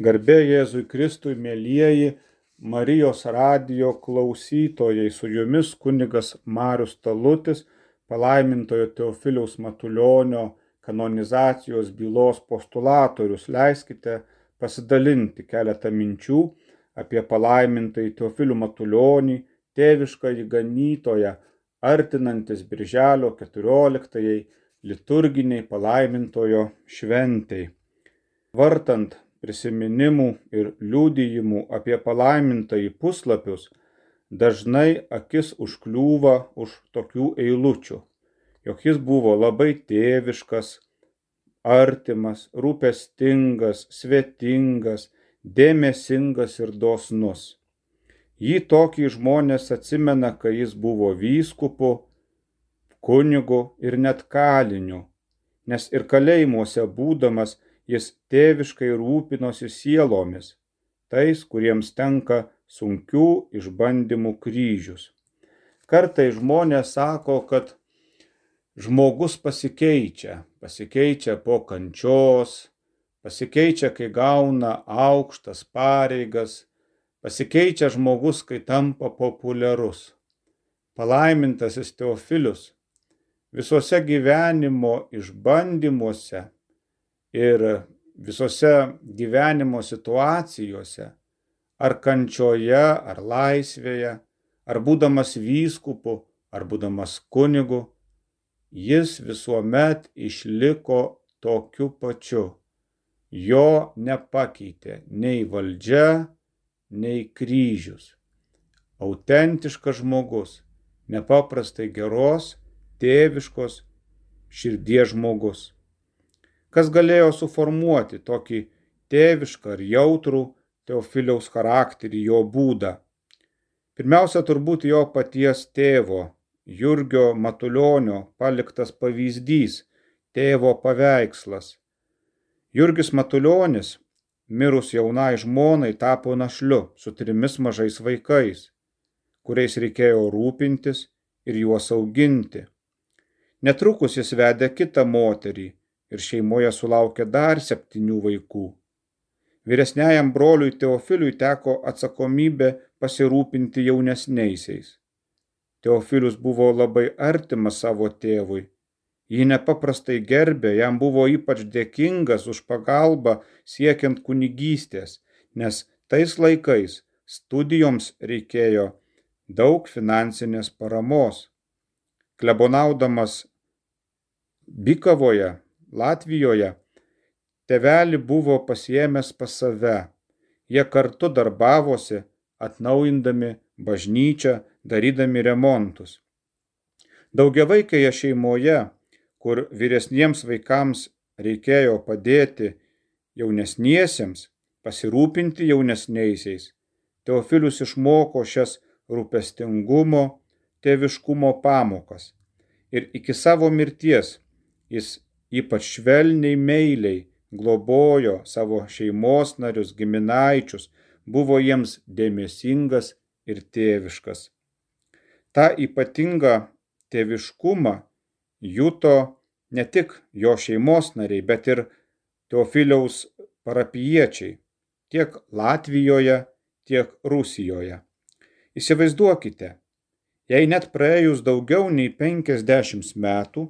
Garbė Jėzui Kristui, mėlyjeji Marijos radio klausytojai, su jumis kunigas Marius Talutis, palaimintojo Teofiliaus Matulionio kanonizacijos bylos postulatorius. Leiskite pasidalinti keletą minčių apie palaimintąjį Teofilių Matulionį, tėvišką įganytoją, artinantis Birželio 14-ąjai liturginiai palaimintojo šventai. Vartant prisiminimų ir liūdėjimų apie palaimintąjį puslapius, dažnai akis užkliūva už tokių eilučių, jog jis buvo labai tėviškas, artimas, rūpestingas, svetingas, dėmesingas ir dosnus. Jį tokį žmonės atsimena, kai jis buvo vyskupu, kunigu ir net kaliniu, nes ir kalėjimuose būdamas jis tėviškai rūpinosi sielomis, tais, kuriems tenka sunkių išbandymų kryžius. Kartai žmonės sako, kad žmogus pasikeičia, pasikeičia po kančios, pasikeičia, kai gauna aukštas pareigas, pasikeičia žmogus, kai tampa populiarus. Palaimintasis Teofilius visose gyvenimo išbandymuose ir visose gyvenimo situacijose, ar kančioje, ar laisvėje, ar būdamas vyskupu, ar būdamas kunigu, jis visuomet išliko tokiu pačiu. Jo nepakeitė nei valdžia, nei kryžius. Autentiškas žmogus, nepaprastai geros, tėviškos širdies žmogus kas galėjo suformuoti tokį tėvišką ir jautrų Teofiliaus charakterį, jo būdą. Pirmiausia, turbūt jo paties tėvo, Jurgio Matulionio paliktas pavyzdys, tėvo paveikslas. Jurgis Matulionis, mirus jaunai žmonai, tapo našliu su trimis mažais vaikais, kuriais reikėjo rūpintis ir juos auginti. Netrukus jis vedė kitą moterį, ir šeimoje sulaukė dar septynių vaikų. Vyresniajam broliui Teofiliui teko atsakomybė pasirūpinti jaunesniaisiais. Teofilius buvo labai artimas savo tėvui. Jį nepaprastai gerbė, jam buvo ypač dėkingas už pagalbą siekiant kunigystės, nes tais laikais studijoms reikėjo daug finansinės paramos. Klebonaudamas Bikavoje Latvijoje tevelį buvo pasiemęs pas save. Jie kartu darbavosi, atnaujindami bažnyčią, darydami remontus. Daugiavaikėje šeimoje, kur vyresniems vaikams reikėjo padėti jaunesniesiems, pasirūpinti jaunesniaisiais, Teofilius išmoko šias rūpestingumo, tėviškumo pamokas. Ir iki savo mirties jis ypač švelniai meiliai globojo savo šeimos narius, giminaičius, buvo jiems dėmesingas ir tėviškas. Ta ypatinga tėviškumą juto ne tik jo šeimos nariai, bet ir Teofiliaus parapiečiai tiek Latvijoje, tiek Rusijoje. Įsivaizduokite, jei net praėjus daugiau nei 50 metų,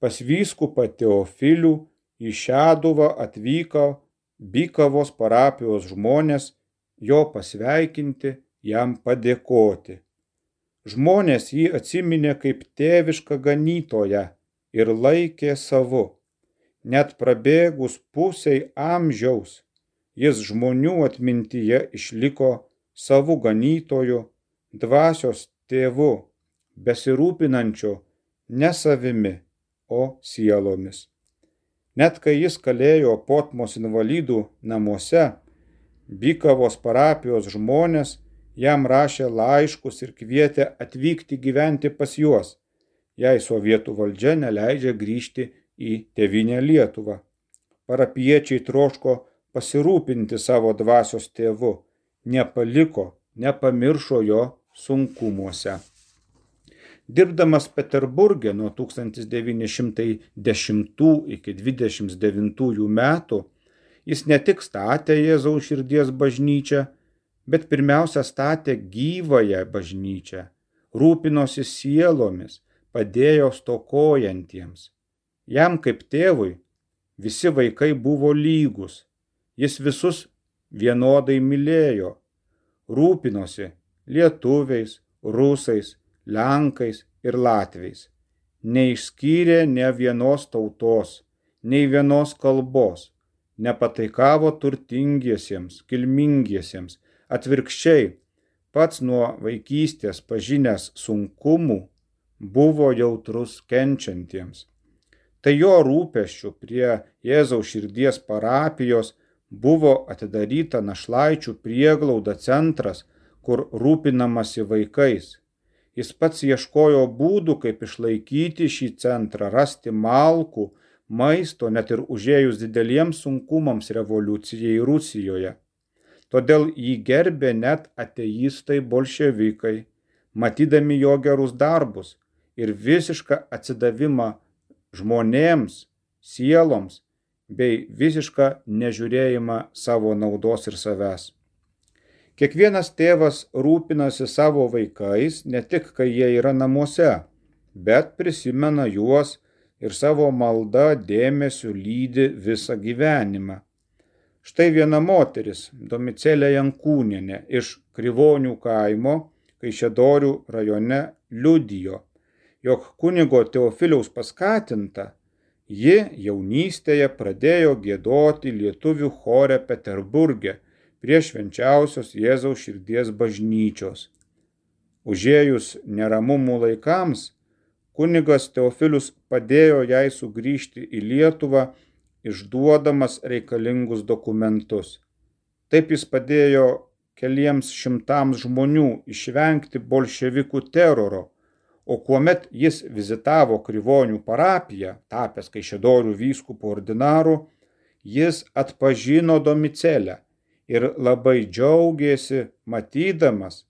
pas vyskupą Teofilių į Šeduvą atvyko Bykavos parapijos žmonės jo pasveikinti, jam padėkoti. Žmonės jį atsiminė kaip tėvišką ganytoją ir laikė savu. Net prabėgus pusiai amžiaus, jis žmonių atmintyje išliko savų ganytojų, dvasios tėvu, besirūpinančiu ne savimi o sielomis. Net kai jis kalėjo Potmos invalidų namuose, Bykavos parapijos žmonės jam rašė laiškus ir kvietė atvykti gyventi pas juos, jei sovietų valdžia neleidžia grįžti į tevinę Lietuvą. Parapiečiai troško pasirūpinti savo dvasios tėvu, nepaliko, nepamiršo jo sunkumuose. Dirbdamas Peterburgė nuo 1910 iki 29 metų, Jis ne tik statė Jėzaus širdies bažnyčią, bet pirmiausia statė gyvąją bažnyčią, rūpinosi sielomis, padėjo stokojantiems. Jam kaip tėvui visi vaikai buvo lygus, jis visus vienodai mylėjo, rūpinosi lietuviais, rusais, lenkais ir latviais, neišskyrė ne vienos tautos, nei vienos kalbos, nepataikavo turtingiesiems, kilmingiesiems, atvirkščiai, pats nuo vaikystės pažinęs sunkumų buvo jautrus kenčiantiems. Tai jo rūpeščių prie Jėzaus širdies parapijos buvo atidaryta našlaičių prieglauda centras, kur rūpinamasi vaikais. Jis pats ieškojo būdų, kaip išlaikyti šį centrą, rasti malkų, maisto, net ir užėjus dideliems sunkumams revoliucijai Rusijoje. Todėl jį gerbė net ateistai bolševikai, matydami jo gerus darbus ir visišką atsidavimą žmonėms, sieloms bei visišką nežiūrėjimą savo naudos ir savęs. Kiekvienas tėvas rūpinasi savo vaikais ne tik, kai jie yra namuose, bet prisimena juos ir savo malda dėmesiu lydi visą gyvenimą. Štai viena moteris, Domicelė Jankūnienė iš Krivonių kaimo, Kaišėdorių rajone, liudijo, jog kunigo Teofiliaus paskatinta, ji jaunystėje pradėjo gėdoti lietuvių chore Peterburgė prie švenčiausios Jėzaus širdies bažnyčios. Užėjus neramumų laikams, kunigas Teofilius padėjo jai sugrįžti į Lietuvą, išduodamas reikalingus dokumentus. Taip jis padėjo keliems šimtams žmonių išvengti bolševikų teroro, o kuomet jis vizitavo Krivonių parapiją, tapęs Kaišėdorių vyskupų ordinaru, jis atpažino Domicelę ir labai džiaugėsi matydamas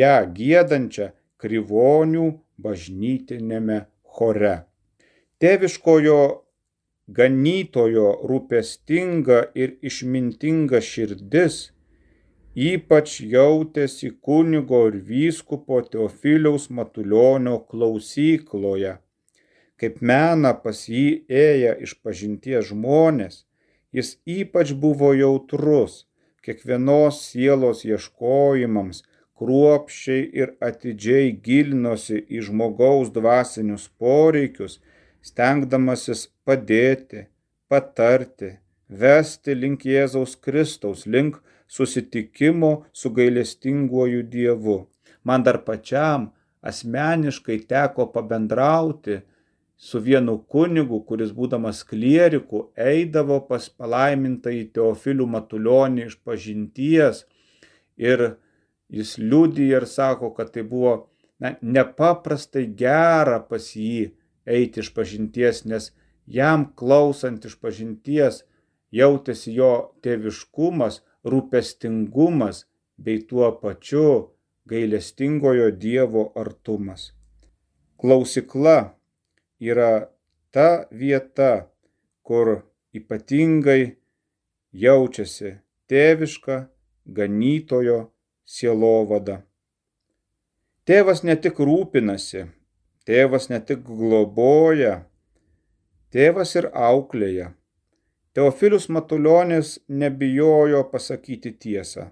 ją gėdančią Krivonių bažnytinėme chore. Tėviškojo ganytojo rūpestinga ir išmintinga širdis ypač jautėsi kunigo ir vyskupo Teofiliaus Matulionio klausykloje. Kaip mena pas jį ėję iš pažinties žmonės, jis ypač buvo jautrus kiekvienos sielos ieškojimams, kruopščiai ir atidžiai gilinosi į žmogaus dvasinius poreikius, stengdamasis padėti, patarti, vesti link Jėzaus Kristaus, link susitikimo su gailestinguoju Dievu. Man dar pačiam asmeniškai teko pabendrauti su vienu kunigu, kuris būdamas klieriku eidavo pas palaimintąjį Teofilių Matulionį iš pažinties ir jis liūdija ir sako, kad tai buvo na, nepaprastai gera pas jį eiti iš pažinties, nes jam klausant iš pažinties jautėsi jo tėviškumas, rūpestingumas bei tuo pačiu gailestingojo Dievo artumas. Klausikla yra ta vieta, kur ypatingai jaučiasi tėviška ganytojo sielovada. Tėvas ne tik rūpinasi, tėvas ne tik globoja, tėvas ir auklėja. Teofilius Matuljonis nebijojo pasakyti tiesą,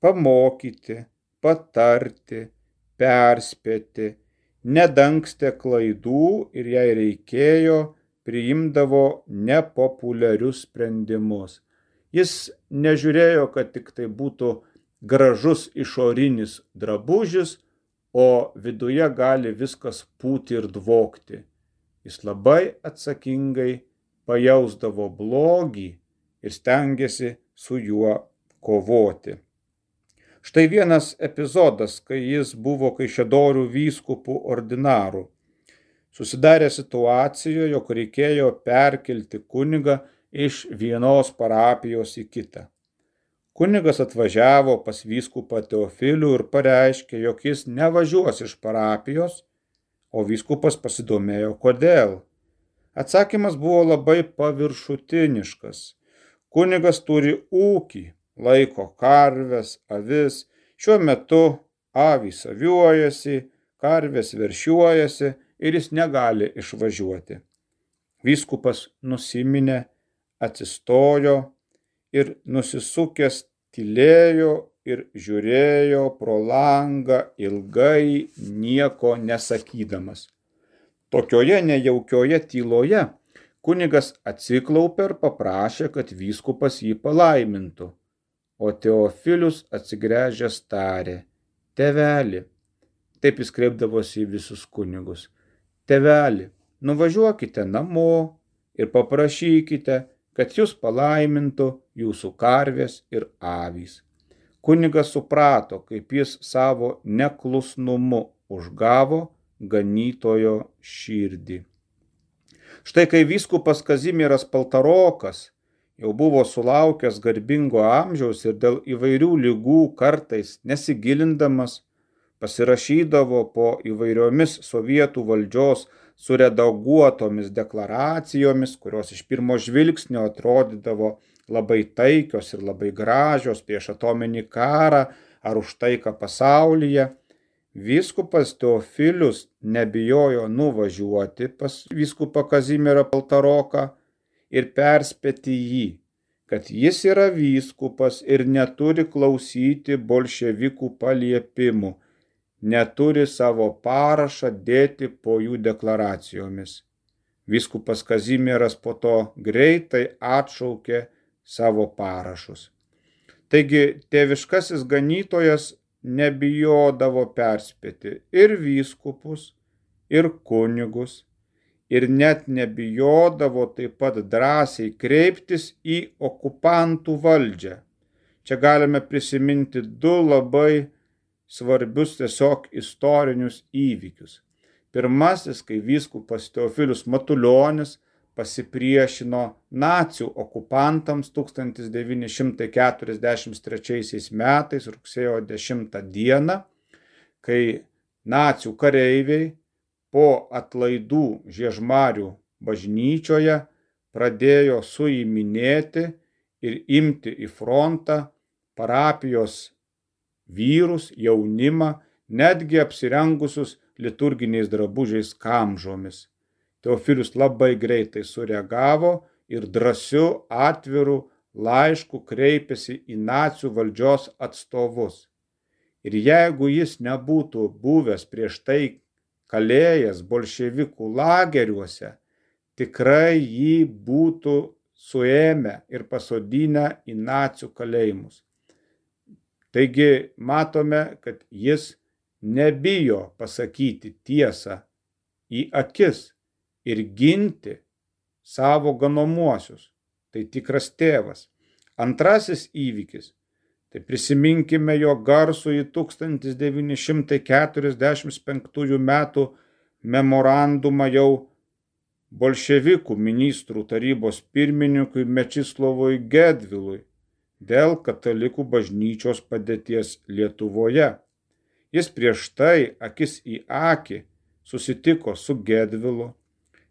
pamokyti, patarti, perspėti, nedangstė klaidų ir jei reikėjo, priimdavo nepopuliarius sprendimus. Jis nežiūrėjo, kad tik tai būtų gražus išorinis drabužis, o viduje gali viskas pūti ir dvokti. Jis labai atsakingai pajausdavo blogį ir stengiasi su juo kovoti. Štai vienas epizodas, kai jis buvo Kaišėdorių vyskupų ordinarų. Susidarė situacija, jog reikėjo perkelti kunigą iš vienos parapijos į kitą. Kunigas atvažiavo pas vyskupą Teofilių ir pareiškė, jog jis nevažiuos iš parapijos, o vyskupas pasidomėjo, kodėl. Atsakymas buvo labai paviršutiniškas. Kunigas turi ūkį, laiko karves, avis, šiuo metu avys aviuojasi, karvės veršiuojasi ir jis negali išvažiuoti. Vyskupas nusiminė, atsistojo ir nusisukęs tylėjo ir žiūrėjo pro langą ilgai nieko nesakydamas. Tokioje nejaukioje tyloje kunigas atsiklaupė ir paprašė, kad vyskupas jį palaimintų. O Teofilius atsigręžęs tarė, teveli, taip jis kreipdavosi į visus kunigus, teveli, nuvažiuokite namo ir paprašykite, kad jūs palaimintų jūsų karvės ir avys. Kunigas suprato, kaip jis savo neklusnumu užgavo ganytojo širdį. Štai kai vyskupas Kazimieras Paltarokas jau buvo sulaukęs garbingo amžiaus ir dėl įvairių lygų kartais nesigilindamas pasirašydavo po įvairiomis sovietų valdžios suredaguotomis deklaracijomis, kurios iš pirmo žvilgsnio atrodydavo labai taikios ir labai gražios prieš atominį karą ar už taiką pasaulyje. Vyskupas Teofilius nebijojo nuvažiuoti pas vyskupą Kazimierą Paltaroką ir perspėti jį, kad jis yra vyskupas ir neturi klausyti bolševikų paliepimų, neturi savo parašą dėti po jų deklaracijomis. Vyskupas Kazimieras po to greitai atšaukė savo parašus. Taigi tėviškasis ganytojas nebijodavo perspėti ir vyskupus, ir kunigus, ir net nebijodavo taip pat drąsiai kreiptis į okupantų valdžią. Čia galime prisiminti du labai svarbius tiesiog istorinius įvykius. Pirmasis, kai vyskupas Teofilius Matuljonis pasipriešino nacių okupantams 1943 metais rugsėjo 10 dieną, kai nacių kareiviai po atlaidų Žiežmarių bažnyčioje pradėjo suiminėti ir imti į frontą parapijos vyrus, jaunimą, netgi apsirengusius liturginiais drabužiais kamžomis. Teofilius labai greitai sureagavo ir drąsiu atviru laišku kreipėsi į nacijų valdžios atstovus. Ir jeigu jis nebūtų buvęs prieš tai kalėjęs bolševikų lageriuose, tikrai jį būtų suėmę ir pasodinę į nacijų kalėjimus. Taigi matome, kad jis nebijo pasakyti tiesą į akis ir ginti savo ganomuosius. Tai tikras tėvas. Antrasis įvykis. Tai prisiminkime jo garsų į 1945 metų memorandumą jau bolševikų ministrų tarybos pirmininkui Mečislovui Gedvilui dėl katalikų bažnyčios padėties Lietuvoje. Jis prieš tai akis į akį susitiko su Gedvilu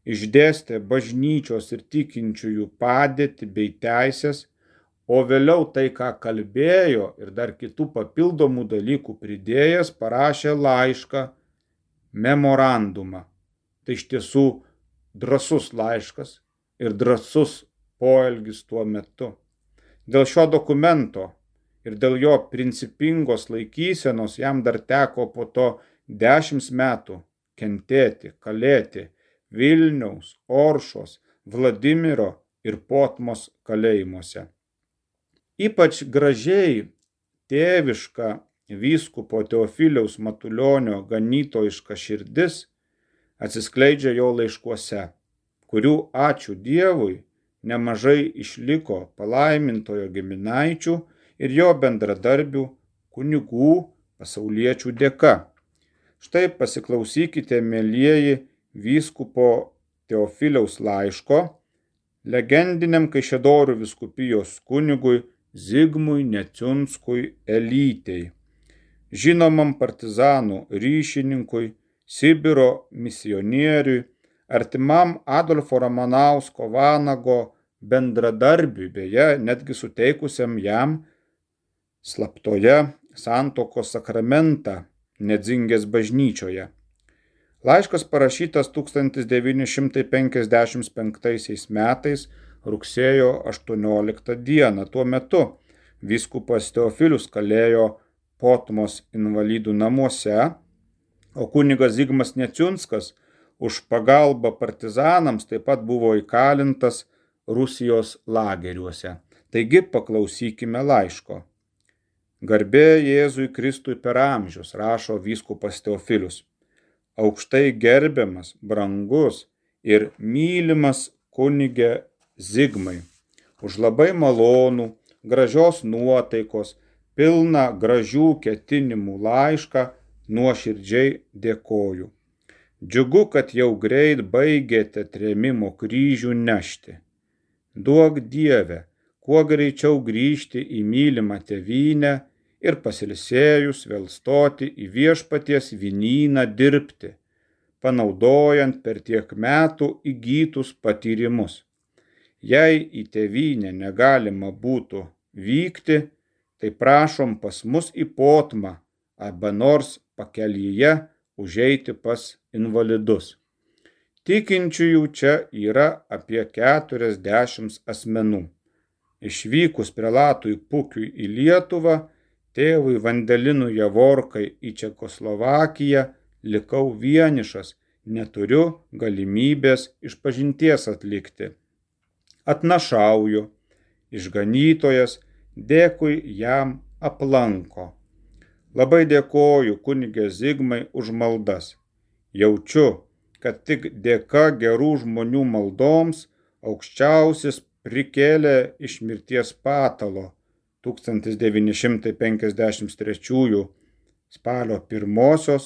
išdėstė bažnyčios ir tikinčiųjų padėtį bei teisės, o vėliau tai, ką kalbėjo ir dar kitų papildomų dalykų pridėjęs, parašė laišką, memorandumą. Tai iš tiesų drasus laiškas ir drasus poelgis tuo metu. Dėl šio dokumento ir dėl jo principingos laikysenos jam dar teko po to dešimt metų kentėti, kalėti Vilniaus, Oršos, Vladimiro ir Potmos kalėjimuose. Ypač gražiai tėviška vyskupo Teofiliaus Matulionio ganytojiška širdis atsiskleidžia jo laiškuose, kurių ačiū Dievui nemažai išliko palaimintojo giminaičių ir jo bendradarbių kunigų pasauliečių dėka. Štai pasiklausykite, mėlyjeji, vyskupo Teofiliaus laiško legendiniam Kaišėdorių viskupijos kunigui Zigmui Neciunskui Elytei, žinomam partizanų ryšininkui, Sibiro misionieriui, artimam Adolfo Ramanausko Vanago bendradarbiui, beje, netgi suteikusiam jam slaptoje santokos sakramentą Nedzingės bažnyčioje. Laiškas parašytas 1955 metais rugsėjo 18 dieną. Tuo metu vyskupas Teofilius kalėjo Potmos invalidų namuose, o kunigas Zigmas Neciunskas už pagalbą partizanams taip pat buvo įkalintas Rusijos lageriuose. Taigi paklausykime laiško. Garbė Jėzui Kristui per amžius, rašo vyskupas Teofilius. Aukštai gerbiamas, brangus ir mylimas kunigė Zigmai. Už labai malonų, gražios nuotaikos, pilną gražių ketinimų laišką nuoširdžiai dėkoju. Džiugu, kad jau greit baigėte trėmimo kryžių nešti. Duok Dieve, kuo greičiau grįžti į mylimą tėvynę ir pasilisėjus vėl stoti į viešpaties vynyną dirbti, panaudojant per tiek metų įgytus patyrimus. Jei į tėvynę negalima būtų vykti, tai prašom pas mus į potmą arba nors pakelyje užeiti pas invalidus. Tikinčiųjų čia yra apie 40 asmenų. Išvykus prelatui Pukiui į Lietuvą, tėvui Vandelinui Javorkai į Čekoslovakiją likau vienišas, neturiu galimybės išpažinties atlikti. Atnašauju, išganytojas, dėkui jam aplanko. Labai dėkoju kunigė Zigmai už maldas. Jaučiu, kad tik dėka gerų žmonių maldoms aukščiausias prikėlė iš mirties patalo 1953 spalio 1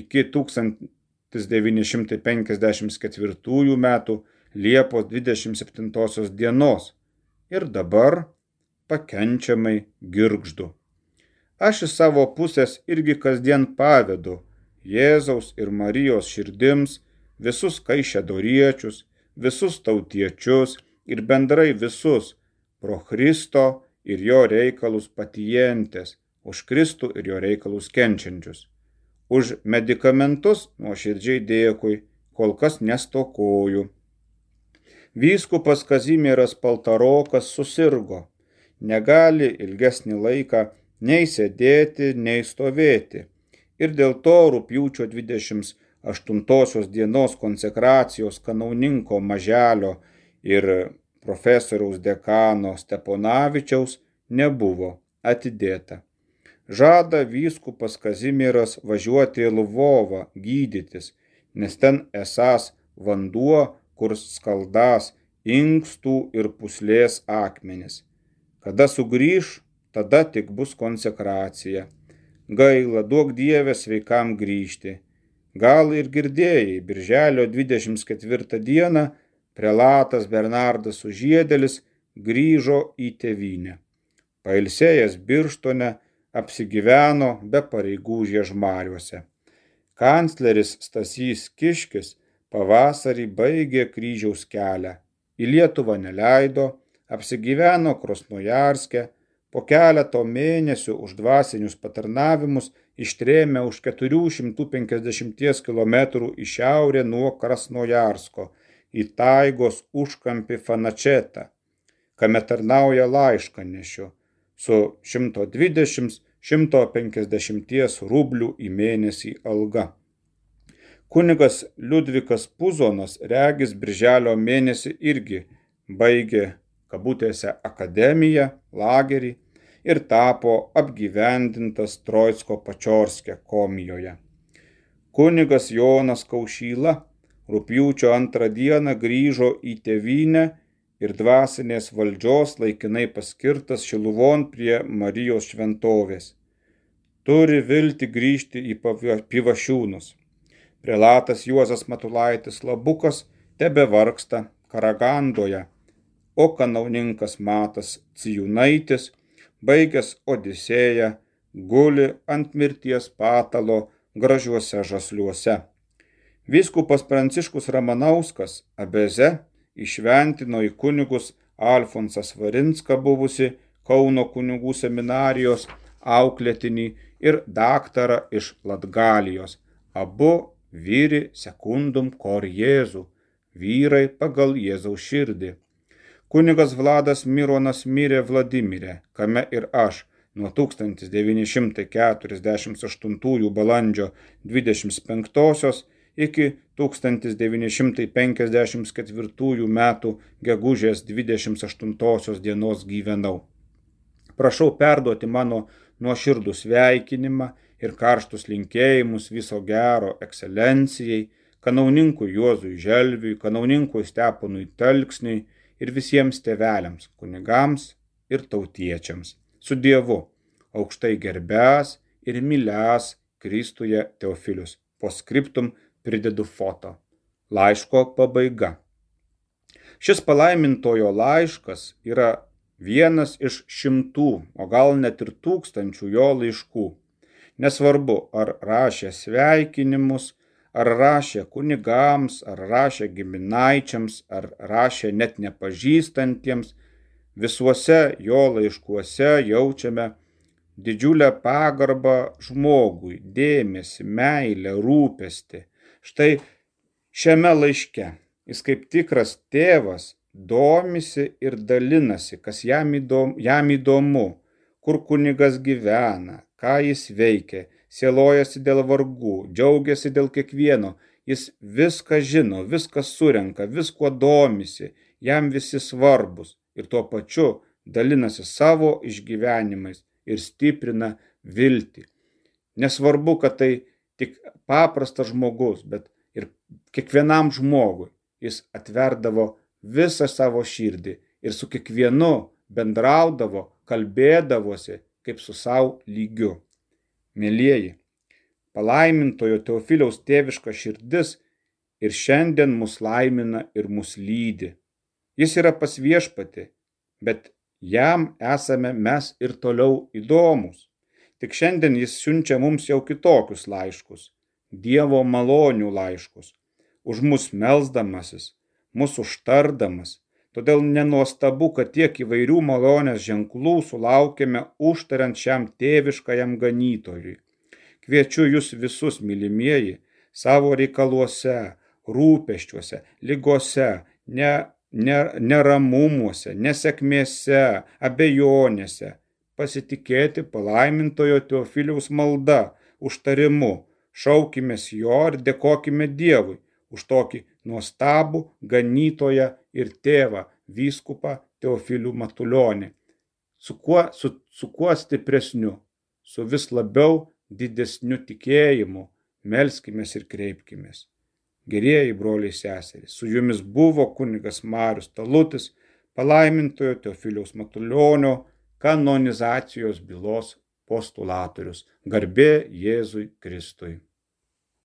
iki 1954 metų Liepos 27 dienos ir dabar pakenčiamai girgždu. Aš iš savo pusės irgi kasdien pavedu Jėzaus ir Marijos širdims visus kaišėdoriečius, visus tautiečius ir bendrai visus pro Kristo ir jo reikalus patijentės, už Kristų ir jo reikalus kenčiančius. Už medikamentus nuoširdžiai dėkui, kol kas nestokoju. Vyskupas Kazimieras Paltarokas susirgo, negali ilgesnį laiką nei sėdėti, nei stovėti. Ir dėl to rūpjūčio 28 dienos konsekracijos kanauninko maželio ir profesoriaus dekano Steponavičiaus nebuvo atidėta. Žada vyskupas Kazimieras važiuoti į Lvovą gydytis, nes ten esas vanduo, kur skaldas inkstų ir puslės akmenis. Kada sugrįž, tada tik bus konsekracija. Gaila, duok Dievę sveikam grįžti. Gal ir girdėjai, birželio 24 dieną prelatas Bernardas Užėdelis grįžo į tevinę. Pailsėjęs birštone apsigyveno be pareigų žiežmariuose. Kancleris Stasys Kiškis pavasarį baigė kryžiaus kelią. Į Lietuvą neleido, apsigyveno Krosnojarske, po keleto mėnesių už dvasinius patarnavimus ištrėmė už 450 km į šiaurę nuo Krasnojarsko į taigos užkampį Fanačetą, kame tarnauja laiškanešiu su 120-150 rublių į mėnesį alga. Kunigas Liudvikas Puzonas regis birželio mėnesį irgi baigė kabutėse akademiją, lagerį ir tapo apgyvendintas Troitsko pačiorske komijoje. Kunigas Jonas Kaušyla rūpjūčio antrą dieną grįžo į tėvynę ir dvasinės valdžios laikinai paskirtas Šiluvon prie Marijos šventovės. Turi vilti grįžti į pivašiūnus. Prelatas Juozas Matulaitis Labukas tebe vargsta Karagandoje, o kanauninkas Matas Cijunaitis, baigęs Odisėją, guli ant mirties patalo gražiuose žasliuose. Vyskupas Pranciškus Ramanauskas Abeze išventino į kunigus Alfonsą Svarinską buvusi Kauno kunigų seminarijos auklėtinį ir daktarą iš Latgalijos. Abu vyri sekundum kor Jėzų, vyrai pagal Jėzaus širdį. Kunigas Vladas Mironas mirė Vladimirė, kame ir aš nuo 1948 balandžio 25 iki 1954 metų gegužės 28 dienos gyvenau. Prašau perduoti mano nuoširdų sveikinimą ir karštus linkėjimus viso gero ekscelencijai, kanauninkui Juozui Želviui, kanauninkui Steponui Telksniui ir visiems tėveliams, kunigams ir tautiečiams. Su Dievu, aukštai gerbęs ir mylęs Kristuje Teofilius. Po skriptum pridedu foto. Laiško pabaiga. Šis palaimintojo laiškas yra vienas iš šimtų, o gal net ir tūkstančių jo laiškų. Nesvarbu, ar rašė sveikinimus, ar rašė kunigams, ar rašė giminaičiams, ar rašė net nepažįstantiems, visuose jo laiškuose jaučiame didžiulę pagarbą žmogui, dėmesį, meilę, rūpestį. Štai šiame laiške jis kaip tikras tėvas domisi ir dalinasi, kas jam įdomu, jam įdomu kur kunigas gyvena, ką jis veikia, sielojasi dėl vargų, džiaugiasi dėl kiekvieno, jis viską žino, viską surenka, viskuo domisi, jam visi svarbus ir tuo pačiu dalinasi savo išgyvenimais ir stiprina viltį. Nesvarbu, kad tai tik paprastas žmogus, bet ir kiekvienam žmogui jis atverdavo visą savo širdį ir su kiekvienu bendraudavo, kalbėdavosi kaip su savo lygiu. Mėlyjeji, palaimintojo Teofiliaus tėviška širdis ir šiandien mus laimina ir mus lydi. Jis yra pas viešpati, bet jam esame mes ir toliau įdomus. Tik šiandien jis siunčia mums jau kitokius laiškus - Dievo malonių laiškus, už mus melzdamasis, mūsų užtardamas. Todėl nenuostabu, kad tiek įvairių malonės ženklų sulaukėme užtariant šiam tėviškajam ganytojui. Kviečiu jūs visus, mylimieji, savo reikaluose, rūpeščiuose, lygose, ne neramumuose, nesėkmėse, abejonėse, pasitikėti palaimintojo Teofiliaus malda, užtarimu, šaukimės jo ir dėkojime Dievui už tokį nuostabų ganytoją ir tėvą, vyskupą Teofilių Matulionį. Su kuo, su, su kuo stipresniu, su vis labiau didesniu tikėjimu, melskimės ir kreipkimės. Gerieji broliai seserys, su jumis buvo kunigas Marius Talutis, palaimintojo Teofiliaus Matulionio kanonizacijos bylos postulatorius. Garbė Jėzui Kristui.